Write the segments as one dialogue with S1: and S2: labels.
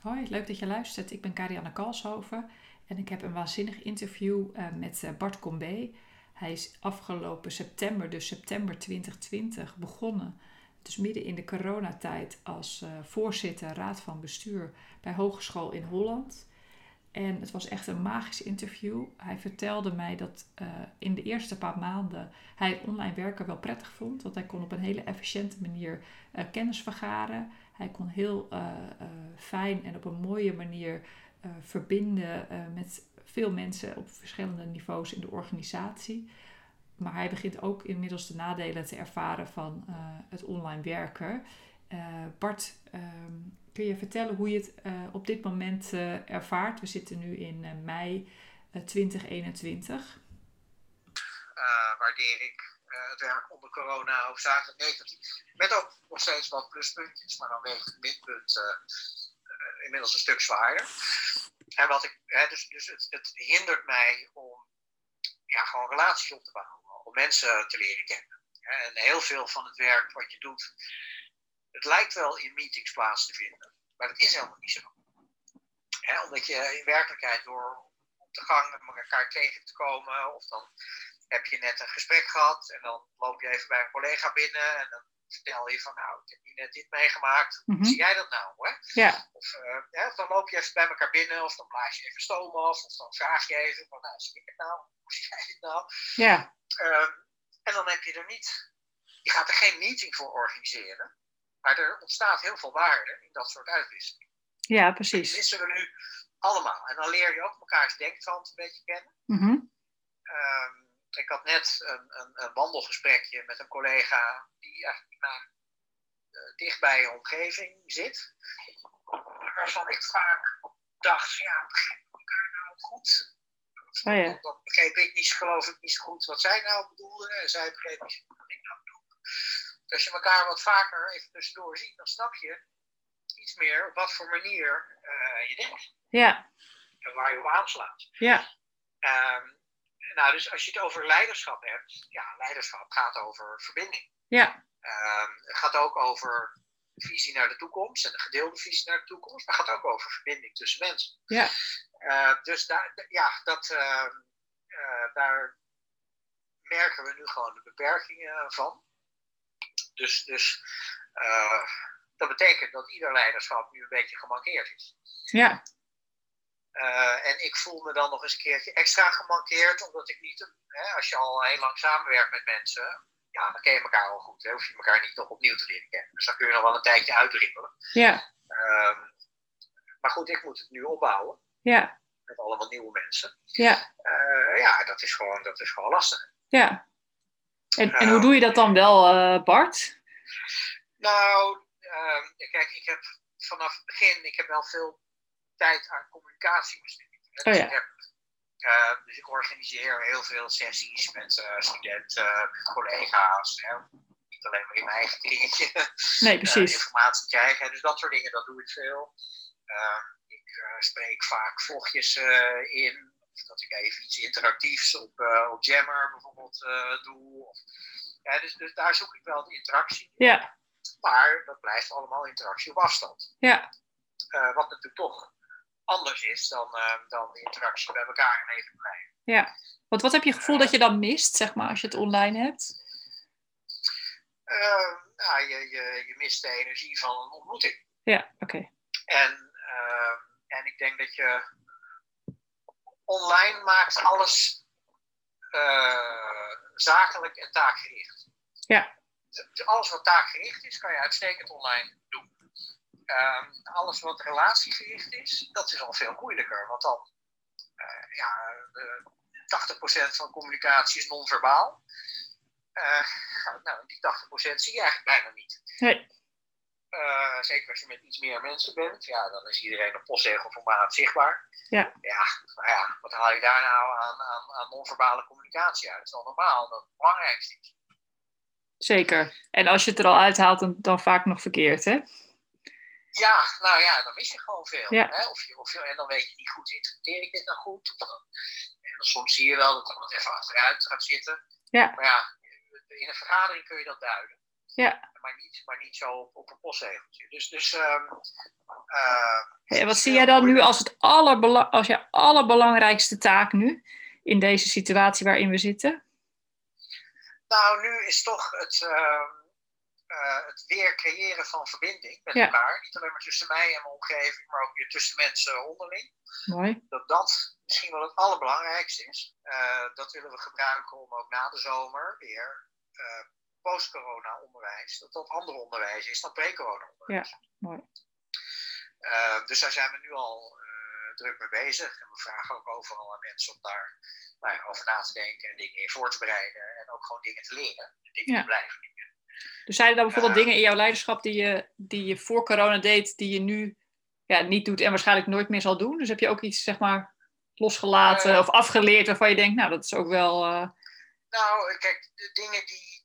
S1: Hoi, leuk dat je luistert. Ik ben Karianne Kalshoven en ik heb een waanzinnig interview uh, met uh, Bart Combé. Hij is afgelopen september, dus september 2020, begonnen. Dus midden in de coronatijd als uh, voorzitter raad van bestuur bij Hogeschool in Holland. En het was echt een magisch interview. Hij vertelde mij dat in de eerste paar maanden hij online werken wel prettig vond. Want hij kon op een hele efficiënte manier kennis vergaren. Hij kon heel uh, fijn en op een mooie manier verbinden met veel mensen op verschillende niveaus in de organisatie. Maar hij begint ook inmiddels de nadelen te ervaren van het online werken. Bart, um, kun je vertellen hoe je het op dit moment ervaart? We zitten nu in mei 2021.
S2: waardeer ik het werk onder corona hoofdzakelijk negatief. Met ook nog steeds wat pluspuntjes, maar dan weegt het minpunt uh, inmiddels een stuk zwaarder. En wat ik, hè, dus, dus het, het, hindert mij om ja, gewoon relaties op te bouwen, om mensen te leren kennen. En heel veel van het werk wat je doet, het lijkt wel in meetings plaats te vinden, maar dat is helemaal niet zo. Omdat je in werkelijkheid door op de gang met elkaar tegen te komen, of dan heb je net een gesprek gehad en dan loop je even bij een collega binnen en dan vertel je van nou, ik heb hier net dit meegemaakt. Hoe mhm. zie jij dat nou? Hè?
S1: Ja.
S2: Of, uh, ja, of dan loop je even bij elkaar binnen of dan blaas je even stoom af of dan vraag je even van nou, zie ik het nou? Hoe zie jij het nou?
S1: Ja.
S2: Um, en dan heb je er niet, je gaat er geen meeting voor organiseren, maar er ontstaat heel veel waarde in dat soort uitwisseling.
S1: Ja, precies.
S2: Dat missen we nu allemaal. En dan leer je ook elkaars denktrand een beetje kennen.
S1: Mm
S2: um, ik had net een, een, een, wandelgesprekje met een collega die eigenlijk nou, uh, dicht bij je omgeving zit. Waarvan ik vaak dacht, ja, begrijp elkaar nou goed?
S1: Oh ja.
S2: Dat begreep ik niet, geloof ik niet zo goed wat zij nou bedoelde. En zij begreep niet wat ik nou bedoelde. Als je elkaar wat vaker even tussendoor ziet, dan snap je iets meer op wat voor manier uh, je denkt.
S1: Ja.
S2: En waar je op aanslaat.
S1: Ja.
S2: Um, nou, dus als je het over leiderschap hebt, ja, leiderschap gaat over verbinding.
S1: Ja.
S2: Um, het gaat ook over visie naar de toekomst en de gedeelde visie naar de toekomst, maar het gaat ook over verbinding tussen mensen.
S1: Ja.
S2: Uh, dus daar, ja, dat, uh, uh, daar merken we nu gewoon de beperkingen van. Dus, dus dat betekent dat ieder leiderschap nu een beetje gemankeerd is.
S1: Ja.
S2: Uh, en ik voel me dan nog eens een keertje extra gemankeerd, omdat ik niet, hè, als je al heel lang samenwerkt met mensen, ja, dan ken je elkaar al goed. Hè, hoef je elkaar niet nog opnieuw te leren kennen. Dus dan kun je nog wel een tijdje uitrippelen.
S1: Ja.
S2: Um, maar goed, ik moet het nu opbouwen.
S1: Ja.
S2: Met allemaal nieuwe mensen.
S1: Ja.
S2: Uh, ja, dat is, gewoon, dat is gewoon lastig.
S1: Ja. En, en hoe doe je dat dan wel, uh, Bart?
S2: Nou, kijk, ik heb vanaf het begin, ik heb wel veel tijd aan communicatie besteed.
S1: Oh, ja. dus, ik heb,
S2: uh, dus ik organiseer heel veel sessies met uh, studenten, collega's. Hè. Niet alleen maar in mijn eigen kringetje.
S1: Nee, precies.
S2: informatie krijgen. Dus dat soort dingen, dat doe ik veel. ik spreek vaak vlogjes in. Of dat ik even iets interactiefs op, op Jammer bijvoorbeeld doe. Of, ja, dus, dus daar zoek ik wel de interactie.
S1: Ja.
S2: Maar dat blijft allemaal interactie op afstand.
S1: Ja.
S2: Uh, wat natuurlijk toch anders is dan, dan de interactie bij elkaar in even blijven.
S1: Ja, want wat heb je gevoel dat je dan mist, zeg maar, als je het online hebt?
S2: Nou, je, je, je mist de energie van een ontmoeting.
S1: Ja, oké. Okay.
S2: En, en ik denk dat je online maakt alles uh, zakelijk en taakgericht.
S1: Ja.
S2: Alles wat taakgericht is, kan je uitstekend online doen. Uh, alles wat relatiegericht is, dat is al veel moeilijker. Want dan, uh, ja, uh, 80% van communicatie is non-verbaal. Nou, die 80% zie je eigenlijk bijna niet.
S1: Nee.
S2: Uh, zeker als je met iets meer mensen bent, ja, dan is iedereen op postzegelformaat zichtbaar.
S1: Ja.
S2: Ja, nou ja, wat haal je daar nou aan, aan, aan non-verbale communicatie uit? Het is al normaal dat het belangrijkste is.
S1: Zeker. En als je het er al uithaalt, dan, dan vaak nog verkeerd, hè?
S2: Ja, nou ja, dan mis je gewoon veel.
S1: Ja.
S2: Hè? Of je, of je, en dan weet je niet goed, interpreteer ik dit nou goed? Dan, en dan soms zie je wel dat wat even achteruit gaat zitten.
S1: Ja.
S2: Maar ja, in een vergadering kun je dat duiden.
S1: Ja.
S2: Maar niet, maar niet zo op, op een postzegeltje. Dus, dus ehm, eh,
S1: en wat zie jij dan nu als het allerbela- als je allerbelangrijkste taak nu in deze situatie waarin we zitten?
S2: Nou, nu is toch het, ehm, eh, het weer creëren van verbinding met
S1: Ja.
S2: elkaar. Niet alleen maar tussen mij en mijn omgeving, maar ook weer tussen mensen onderling.
S1: Mooi.
S2: Dat dat misschien wel het allerbelangrijkste is. Eh, dat willen we gebruiken om ook na de zomer weer eh, post-corona onderwijs, dat dat ander onderwijs is dan pre-corona onderwijs.
S1: mooi.
S2: Eh, dus daar zijn we nu al eh, druk mee bezig. En we vragen ook overal aan mensen om daar nou ja, over na te denken en dingen in voor te bereiden. En ook gewoon dingen te leren. En dingen
S1: Ja.
S2: te blijven leren.
S1: Dus zijn er dan bijvoorbeeld
S2: Eh.
S1: dingen in jouw leiderschap die je, die je voor corona deed, die je nu ja, niet doet en waarschijnlijk nooit meer zal doen? Dus heb je ook iets, zeg maar, losgelaten of afgeleerd waarvan je denkt, nou, dat is ook wel.
S2: Nou, kijk, de dingen die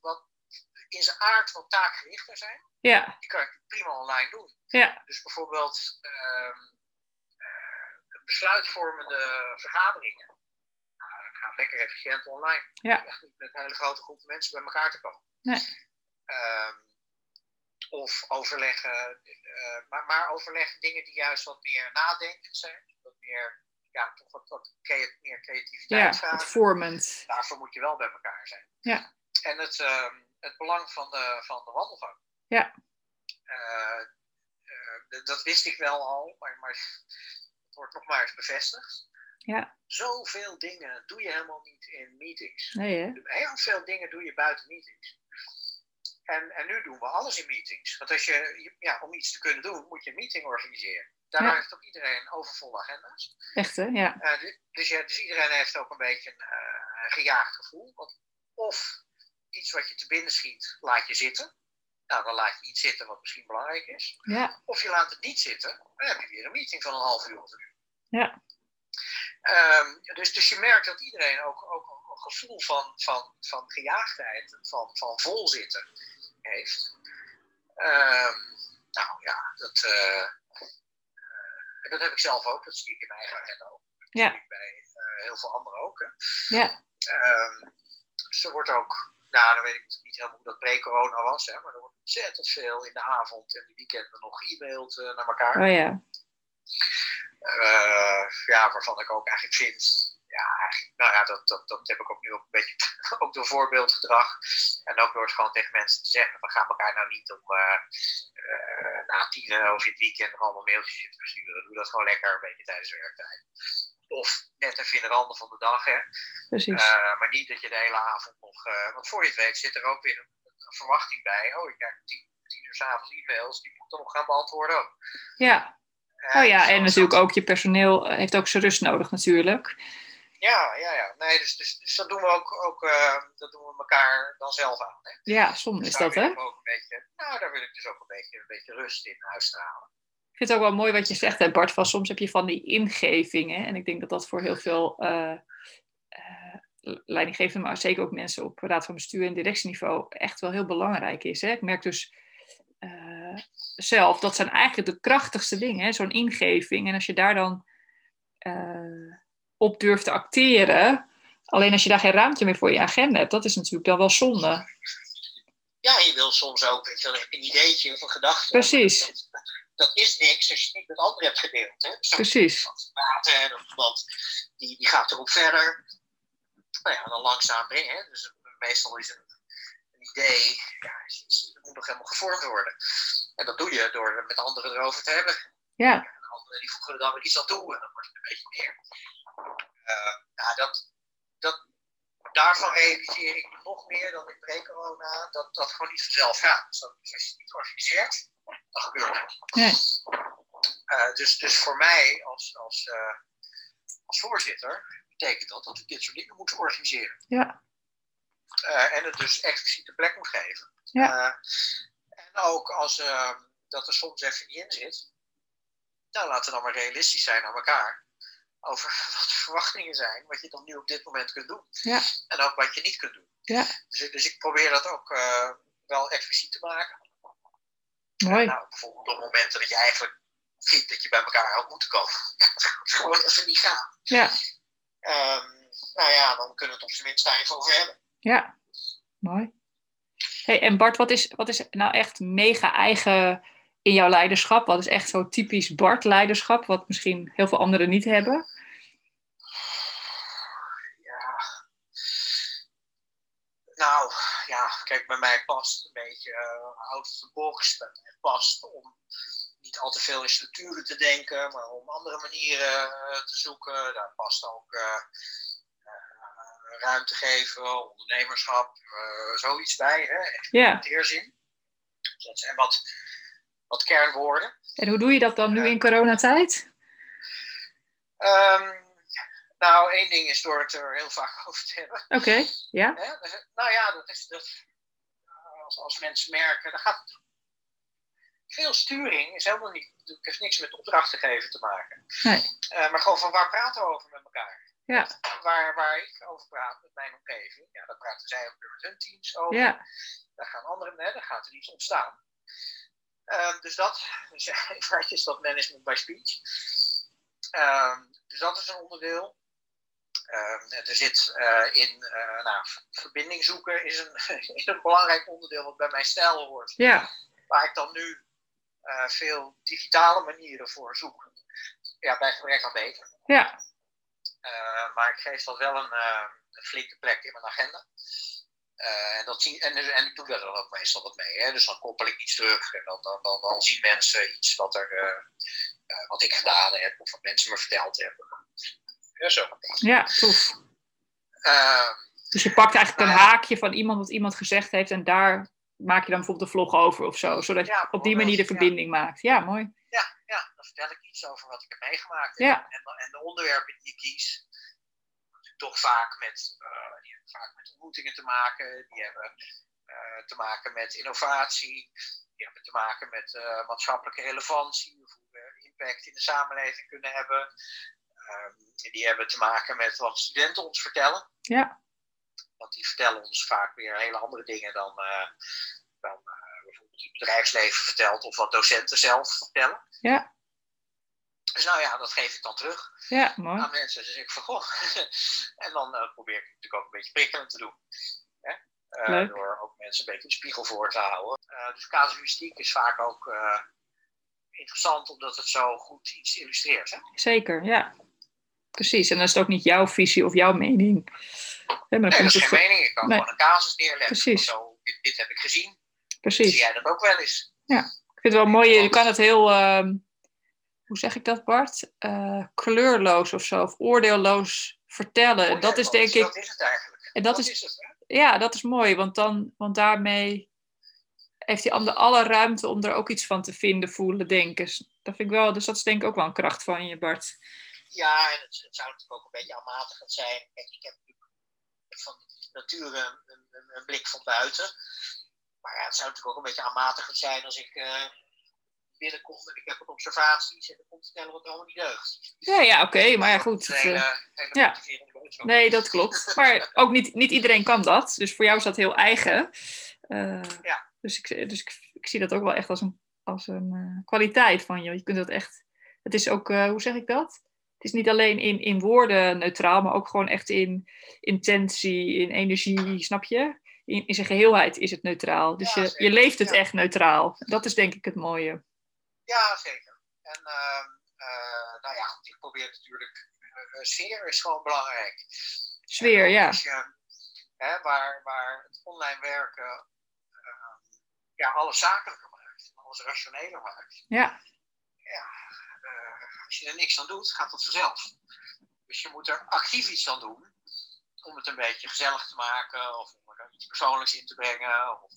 S2: in zijn aard wat taakgerichter zijn,
S1: ja,
S2: die kan ik prima online doen.
S1: ja,
S2: Dus bijvoorbeeld ehm, eh, besluitvormende vergaderingen. Nou, dat gaat lekker efficiënt online.
S1: Ja.
S2: Echt niet met hele grote groepen mensen bij elkaar te komen.
S1: Nee.
S2: Ehm, of overleggen, eh, maar, maar overleggen dingen die juist wat meer nadenkend zijn. Wat meer, ja, toch wat, meer creativiteit
S1: ja,
S2: vragen
S1: vormend.
S2: daarvoor moet je wel bij elkaar zijn.
S1: Ja.
S2: En het, ehm, het belang van de, van de wandelgang.
S1: Ja.
S2: Eh, eh, dat wist ik wel al, maar, maar het wordt nog maar eens bevestigd.
S1: Ja.
S2: Zoveel dingen doe je helemaal niet in meetings.
S1: Nee, hè?
S2: Heel veel dingen doe je buiten meetings. En, en nu doen we alles in meetings. Want als je, ja, om iets te kunnen doen, moet je een meeting organiseren. Daarna
S1: Ja.
S2: heeft ook iedereen overvolle agenda's.
S1: Echt, hè? Ja.
S2: Eh, du- dus, ja, dus iedereen heeft ook een beetje een een gejaagd gevoel. Want of iets wat je te binnen schiet, laat je zitten. Nou, dan laat je iets zitten wat misschien belangrijk is.
S1: Ja,
S2: Of je laat het niet zitten, dan heb je weer een meeting van een half uur of een uur.
S1: Ja.
S2: Ehm, dus, dus je merkt dat iedereen ook, ook een gevoel van, van, van gejaagdheid, van, van volzitten heeft. Ehm, nou ja, dat, eh, eh, dat heb ik zelf ook. Dat zie ik in mijn eigen agenda ook. Dat
S1: Ja.
S2: zie ik bij eh, heel veel anderen ook. Hè.
S1: ja,
S2: Ehm, dus wordt ook, nou dan weet ik niet helemaal hoe dat pre-corona was, hè, maar er wordt ontzettend veel in de avond en de weekenden nog e-maild eh, naar elkaar.
S1: oh ja.
S2: Eh, ja, waarvan ik ook eigenlijk vind, ja, eigenlijk, nou ja, dat, dat, dat heb ik ook nu ook een beetje, ook door voorbeeldgedrag. En ook door het gewoon tegen mensen te zeggen, we gaan elkaar nou niet om eh, na tien of in het weekend nog allemaal mailtjes zitten versturen. Doe dat gewoon lekker een beetje tijdens de werktijd. Of net even in de randen van de dag, hè.
S1: Precies.
S2: Eh, maar niet dat je de hele avond nog. eh, want voor je het weet zit er ook weer een, een verwachting bij. Oh, ik krijg tien, tien uur s'avonds e-mails, die moet ik dan nog gaan beantwoorden ook.
S1: ja.
S2: Eh,
S1: Oh ja,
S2: zo-
S1: en natuurlijk ook je personeel heeft ook zijn rust nodig natuurlijk.
S2: Ja, ja, ja. Nee, dus, dus, dus dat doen we ook, ook dat doen we elkaar dan zelf aan. Hè?
S1: Ja, soms
S2: Dus
S1: is dat, hè?
S2: ik ook een beetje, nou, daar wil ik dus ook een beetje, een beetje rust in uitstralen.
S1: Ik vind het ook wel mooi wat je zegt, hè, Bart, van soms heb je van die ingevingen. En ik denk dat dat voor heel veel eh eh, leidinggevenden, maar zeker ook mensen op raad van bestuur en directieniveau echt wel heel belangrijk is. Hè? Ik merk dus eh, zelf, dat zijn eigenlijk de krachtigste dingen, hè, zo'n ingeving. En als je daar dan op durft te acteren, alleen als je daar geen ruimte meer voor je agenda hebt, dat is natuurlijk dan wel zonde.
S2: Ja, je wil soms ook je, een ideetje of een gedachte.
S1: Precies.
S2: Dat, dat is niks als je het niet met anderen hebt gedeeld. Hè?
S1: Precies.
S2: iemand praten en of iemand die, die gaat erop verder. Nou ja, dan langzaam brengen. Dus meestal is een, een idee, ja, het moet nog helemaal gevormd worden. En dat doe je door er met anderen erover te hebben.
S1: Ja,
S2: En anderen die voegen er dan weer iets aan toe en dan wordt het een beetje meer. Nou, dat, dat, daarvan realiseer ik nog meer dan in pre-corona, dat dat gewoon niet vanzelf gaat. Dus als je het niet organiseert, dan gebeurt het.
S1: Nee.
S2: Eh, dus, dus voor mij als, als, eh, als voorzitter betekent dat dat we dit soort dingen moeten organiseren.
S1: Ja.
S2: Eh, en het dus expliciet de plek moet geven.
S1: Ja.
S2: Eh, en ook als eh, dat er soms even niet in zit, nou laten we dan maar realistisch zijn aan elkaar. Over wat de verwachtingen zijn, wat je dan nu op dit moment kunt doen.
S1: Ja.
S2: En ook wat je niet kunt doen.
S1: Ja.
S2: Dus, ik- dus ik probeer dat ook eh, wel expliciet te maken.
S1: Mooi.
S2: Nou, bijvoorbeeld op momenten dat je eigenlijk vindt dat je bij elkaar had moeten komen. Ja, dat gaat gewoon even niet gaan.
S1: Ja,
S2: Ehm, nou ja, dan kunnen we het op zijn minst daar even over hebben.
S1: ja. Mooi. Hey, en Bart, wat is, wat is nou echt mega eigen in jouw leiderschap? Wat is echt zo typisch Bart-leiderschap, wat misschien heel veel anderen niet hebben?
S2: Ja. Nou, ja, kijk, bij mij past een beetje uh, out of the box. Bij mij past om niet al te veel in structuren te denken, maar om andere manieren uh, te zoeken. Daar past ook uh, ruimte geven, ondernemerschap, zoiets bij. Hè? Heerzin. Dus dat zijn wat, wat kernwoorden.
S1: En hoe doe je dat dan nu in coronatijd?
S2: Ehm, nou, één ding is door het er heel vaak over te hebben.
S1: Oké, ja.
S2: Dus, Nou ja, dat is dat, als, als mensen merken, dan gaat het. Veel sturing is helemaal niet, het heeft niks met opdrachten geven te maken.
S1: Nee.
S2: Eh, maar gewoon van waar praten we over met elkaar?
S1: Ja.
S2: Waar, waar ik over praat met mijn omgeving, ja, daar praten zij ook weer met hun teams over.
S1: Ja.
S2: Daar gaan anderen, hè, daar gaat er iets ontstaan. Ehm, dus dat, dus vaak is dat management by speech. Ehm, dus dat is een onderdeel. Ehm, er zit eh, in, eh, nou, verbinding zoeken is een, is een belangrijk onderdeel wat bij mijn stijl hoort.
S1: Ja.
S2: Waar ik dan nu eh, veel digitale manieren voor zoek. Ja, bij gebrek aan beter.
S1: Ja.
S2: Maar ik geef dat wel een, een, flinke plek in mijn agenda. En, dat zie, en, en ik doe daar dan ook meestal wat mee. Hè? Dus dan koppel ik iets terug en dan, dan, dan, dan zien mensen iets wat, er, wat ik gedaan heb of wat mensen me verteld hebben. Ja, zo.
S1: Ja, tof.
S2: Ehm,
S1: dus je pakt eigenlijk een haakje van iemand wat iemand gezegd heeft en daar maak je dan bijvoorbeeld een vlog over of zo, zodat je op die manier de verbinding maakt. Ja, mooi.
S2: Ja, ja, dan vertel ik iets over wat ik heb meegemaakt. En,
S1: Ja.
S2: en, en de onderwerpen die ik kies, toch vaak met, eh, die hebben vaak met ontmoetingen te maken. Die hebben eh, te maken met innovatie. Die hebben te maken met eh, maatschappelijke relevantie. Of hoe we impact in de samenleving kunnen hebben. Ehm, die hebben te maken met wat studenten ons vertellen.
S1: Ja.
S2: Want die vertellen ons vaak weer hele andere dingen dan, eh, dan eh, bijvoorbeeld het bedrijfsleven vertelt of wat docenten zelf vertellen.
S1: Ja.
S2: Dus nou ja, dat geef ik dan terug
S1: Ja, mooi.
S2: aan mensen. Dus ik van goh. en dan eh, probeer ik natuurlijk ook een beetje prikkelend te doen. Hè? Door ook mensen een beetje de spiegel voor te houden. Dus casuïstiek is vaak ook interessant omdat het zo goed iets illustreert. Hè?
S1: Zeker, ja. Precies. En dan is het ook niet jouw visie of jouw mening. Hè, maar dan
S2: Nee, dat is geen mening. Ik kan
S1: Nee.
S2: gewoon een casus neerleggen.
S1: Precies.
S2: Zo, dit, dit heb ik gezien. Zie
S1: Precies.
S2: jij dat ook wel eens?
S1: Ik vind het wel mooi, je kan het heel, ehm, hoe zeg ik dat Bart? Eh, kleurloos of zo, of oordeelloos vertellen.
S2: Ja,
S1: dat is denk ik,
S2: Dat is het eigenlijk.
S1: en dat
S2: dat
S1: is,
S2: is het. Hè?
S1: ja, dat is mooi, want, dan, want daarmee heeft die ander alle ruimte om er ook iets van te vinden, voelen, denken. Dat vind ik wel, dus dat is denk ik ook wel een kracht van je, Bart.
S2: Ja, en het, het zou natuurlijk ook een beetje aanmatigend zijn. Kijk, ik heb natuurlijk van nature een, een, een blik van buiten. Maar ja, het zou natuurlijk ook een beetje aanmatigend zijn als ik binnenkom en ik heb een observatie en ik kom vertellen wat allemaal niet deugt.
S1: Ja, ja, oké, maar ja, goed. Het,
S2: een
S1: eh, ja. Nee, dat klopt. Maar ook niet, niet iedereen kan dat. Dus voor jou is dat heel eigen. Eh,
S2: Ja.
S1: Dus, ik, dus ik, ik zie dat ook wel echt als een, als een kwaliteit van je. Je kunt dat echt. Het is ook, hoe zeg ik dat? Is niet alleen in, in woorden neutraal, maar ook gewoon echt in intentie, in energie, snap je? In, in zijn geheelheid is het neutraal. Dus
S2: Ja,
S1: je, je leeft het
S2: Ja.
S1: echt neutraal. Dat is denk ik het mooie.
S2: Ja, zeker. En ehm, eh, nou ja, ik probeer natuurlijk. eh, sfeer is gewoon belangrijk.
S1: Sfeer, ja.
S2: Hè, waar, waar het online werken eh, ja, alles zakelijker maakt, alles rationeler maakt.
S1: Ja,
S2: Ja, eh, als je er niks aan doet, gaat dat vanzelf. Dus je moet er actief iets aan doen om het een beetje gezellig te maken of om er iets persoonlijks in te brengen of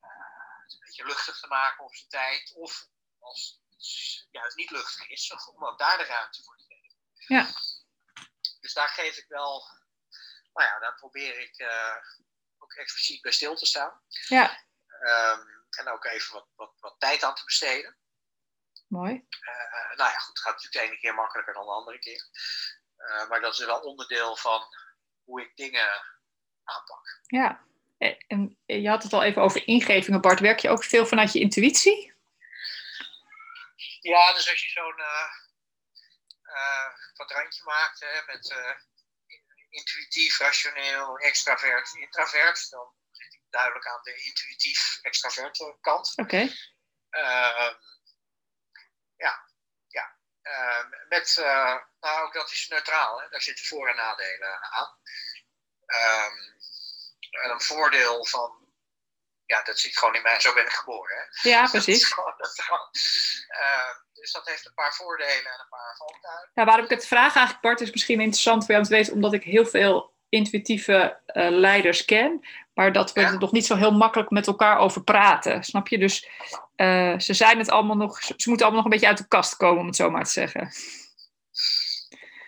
S2: eh, het een beetje luchtig te maken op zijn tijd. Of als het juist niet luchtig is, om ook daar de ruimte voor te geven.
S1: Ja.
S2: Dus daar geef ik wel, nou ja, daar probeer ik eh, ook expliciet bij stil te staan.
S1: ja,
S2: Ehm, en ook even wat, wat, wat tijd aan te besteden.
S1: mooi.
S2: Eh, nou ja, goed, het gaat natuurlijk de ene keer makkelijker dan de andere keer. Eh, maar dat is wel onderdeel van hoe ik dingen aanpak.
S1: Ja. En en je had het al even over ingevingen, Bart. Werk je ook veel vanuit je intuïtie?
S2: Ja, dus als je zo'n eh eh, kwadrantje maakt hè, met eh, intuïtief, rationeel, extravert, introvert, dan zit ik duidelijk aan de intuïtief extraverte kant.
S1: Oké.
S2: Ehm, ja, Ehm, met, eh, nou ook dat is neutraal, hè? daar zitten voor- en nadelen aan. En een voordeel van, ja, dat zit gewoon in mij, zo ben ik geboren. Hè?
S1: Ja,
S2: Dat
S1: precies.
S2: gewoon- dat gewoon- Ehm, dus dat heeft een paar voordelen en een paar valkuilen.
S1: Ja, waarom ik het vraag eigenlijk, Bart, is misschien interessant voor jou om te weten, omdat ik heel veel intuïtieve eh, leiders ken, maar dat we
S2: Ja.
S1: er nog niet zo heel makkelijk met elkaar over praten. Snap je? Dus eh, ze zijn het allemaal nog, ze moeten allemaal nog een beetje uit de kast komen, om het zo maar te zeggen.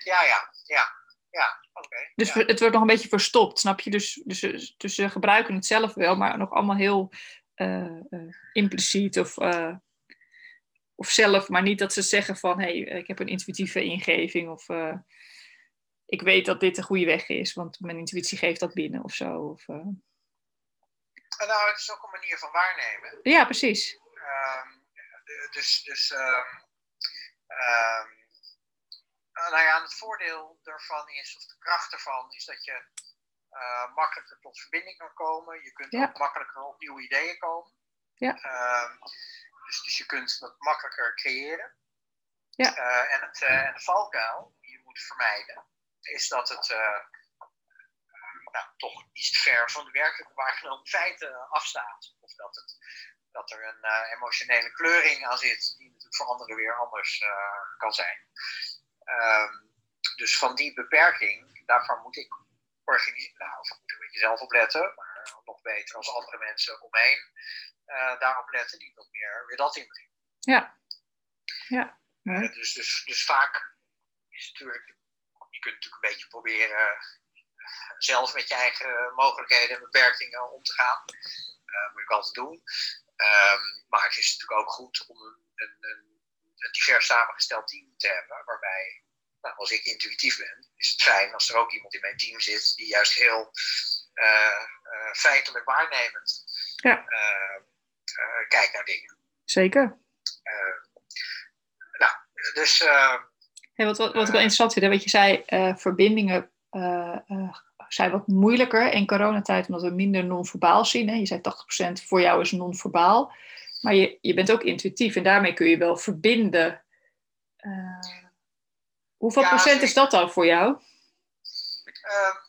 S2: Ja, ja, ja, ja, oké.
S1: Dus
S2: ja.
S1: het wordt nog een beetje verstopt, snap je? Dus, dus, dus ze gebruiken het zelf wel, maar nog allemaal heel eh, impliciet of, of zelf, maar niet dat ze zeggen van hé, hey, ik heb een intuïtieve ingeving of ik weet dat dit de goede weg is, want mijn intuïtie geeft dat binnen of zo. Of, eh.
S2: Nou, het is ook een manier van waarnemen.
S1: Ja, precies.
S2: Ehm, dus, dus ehm, ehm, nou ja, het voordeel daarvan is, of de kracht ervan, is dat je eh, makkelijker tot verbinding kan komen. Je kunt
S1: Ja.
S2: ook makkelijker op nieuwe ideeën komen.
S1: Ja.
S2: Dus, dus je kunt dat makkelijker creëren.
S1: Ja.
S2: Eh, en, het, eh, en de valkuil die je moet vermijden, is dat het eh, nou, toch iets ver van de werkelijke waargenomen feiten afstaat. Of dat, het, dat er een eh, emotionele kleuring aan zit, die natuurlijk voor anderen weer anders eh, kan zijn. Ehm, dus van die beperking, daarvan moet ik organiseren, nou, of moet ik een beetje zelf opletten, maar nog beter als andere mensen omheen daarop letten die nog meer weer dat inbrengen.
S1: Ja. Ja.
S2: Dus, dus, dus vaak is het natuurlijk, je kunt natuurlijk een beetje proberen eh, zelf met je eigen mogelijkheden en beperkingen om te gaan. Eh moet ik altijd doen. Ehm, maar het is natuurlijk ook goed om een, een, een, divers samengesteld team te hebben, waarbij, nou, als ik intuïtief ben, is het fijn als er ook iemand in mijn team zit die juist heel eh, feitelijk waarnemend
S1: Ja.
S2: kijkt naar dingen.
S1: Zeker.
S2: Nou, dus
S1: Hey, wat, wat, wat ik wel interessant vind, hè, wat je zei, eh, verbindingen eh, eh, zijn wat moeilijker in coronatijd, omdat we minder non-verbaal zien. Hè? Je zei 80% voor jou is non-verbaal. Maar je, je bent ook intuïtief en daarmee kun je wel verbinden. Eh, hoeveel
S2: Ja,
S1: procent is dat dan voor jou?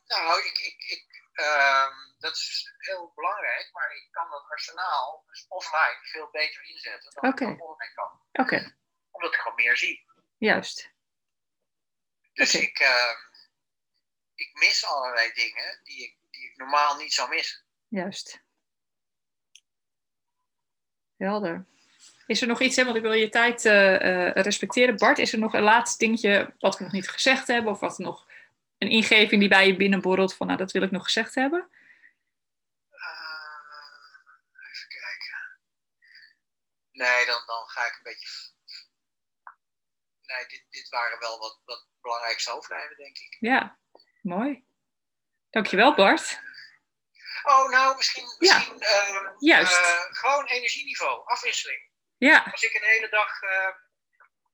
S2: Nou, ik, ik, ik, ehm, dat is heel belangrijk, maar ik kan dat arsenaal dus offline veel beter inzetten dan ik online kan.
S1: Oké,
S2: Omdat ik gewoon meer zie.
S1: juist.
S2: Dus ik, ehm, ik mis allerlei dingen die ik, die ik normaal niet zou missen.
S1: Juist. Helder. Is er nog iets, hè, want ik wil je tijd eh, eh, respecteren. Bart, is er nog een laatste dingetje wat we nog niet gezegd hebben? Of wat nog een ingeving die bij je binnenborrelt van, nou, dat wil ik nog gezegd hebben?
S2: Eh, even kijken. Nee, dan, dan ga ik een beetje. Nee, dit, dit waren wel wat, wat belangrijkste hoofdlijnen, denk ik.
S1: Ja, mooi. Dankjewel, Bart.
S2: Oh, nou, misschien, misschien ehm,
S1: Juist.
S2: eh, gewoon energieniveau, afwisseling.
S1: Ja,
S2: Als ik een hele dag eh,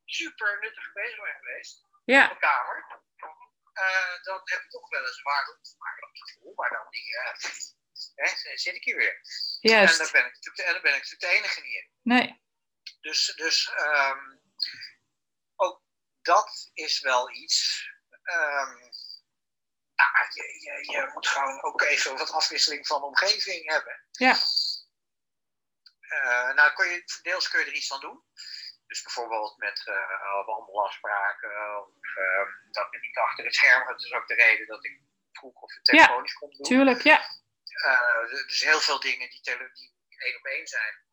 S2: super nuttig bezig ben geweest op
S1: ja,
S2: mijn kamer, eh, dan heb ik toch wel eens waar gevoel, maar dan niet. eh, hè, zit ik hier weer. En dan
S1: juist.
S2: ben ik en dan ben ik natuurlijk de enige niet in.
S1: Nee,
S2: Dus, dus ehm, dat is wel iets. ja, je, je, je moet gewoon ook even wat afwisseling van de omgeving hebben.
S1: ja,
S2: Eh, nou, kun je, deels kun je er iets aan doen. Dus bijvoorbeeld met eh wandelafspraken of ehm, dat je niet achter het scherm. Dat is ook de reden dat ik vroeg of het telefonisch kon doen.
S1: tuurlijk, ja.
S2: Eh, dus heel veel dingen die, tele- die één op één zijn,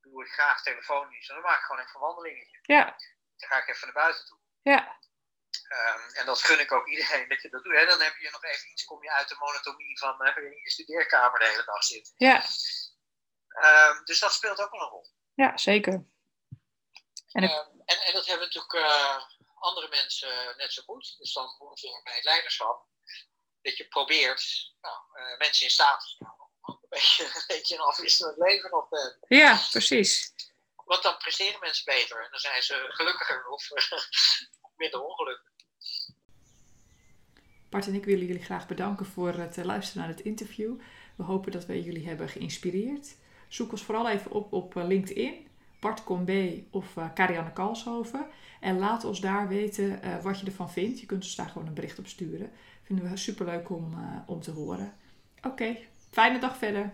S2: doe ik graag telefonisch. En dan maak ik gewoon even een wandelingetje.
S1: Ja,
S2: Dan ga ik even naar buiten toe.
S1: Ja,
S2: Ehm, en dat gun ik ook iedereen dat je dat doet. Hè? Dan heb je nog even iets, kom je uit de monotonie van eh, in je studeerkamer de hele dag zitten.
S1: ja,
S2: Ehm, dus dat speelt ook wel een rol.
S1: ja, zeker. En
S2: Ehm, en, en dat hebben natuurlijk eh, andere mensen net zo goed. Dus dan ongeveer bij het leiderschap. Dat je probeert nou, eh, mensen in staat te stellen om een beetje, een beetje een afwisselend leven op te hebben.
S1: Ja, precies.
S2: Want dan presteren mensen beter en dan zijn ze gelukkiger of minder ongelukkig.
S1: Bart en ik willen jullie graag bedanken voor het eh, luisteren naar het interview. We hopen dat we jullie hebben geïnspireerd. Zoek ons vooral even op op LinkedIn. Bart Combe of uh, Karianne Kalshoven. En laat ons daar weten wat je ervan vindt. Je kunt ons daar gewoon een bericht op sturen. Vinden we superleuk om, om te horen. Oké, fijne dag verder.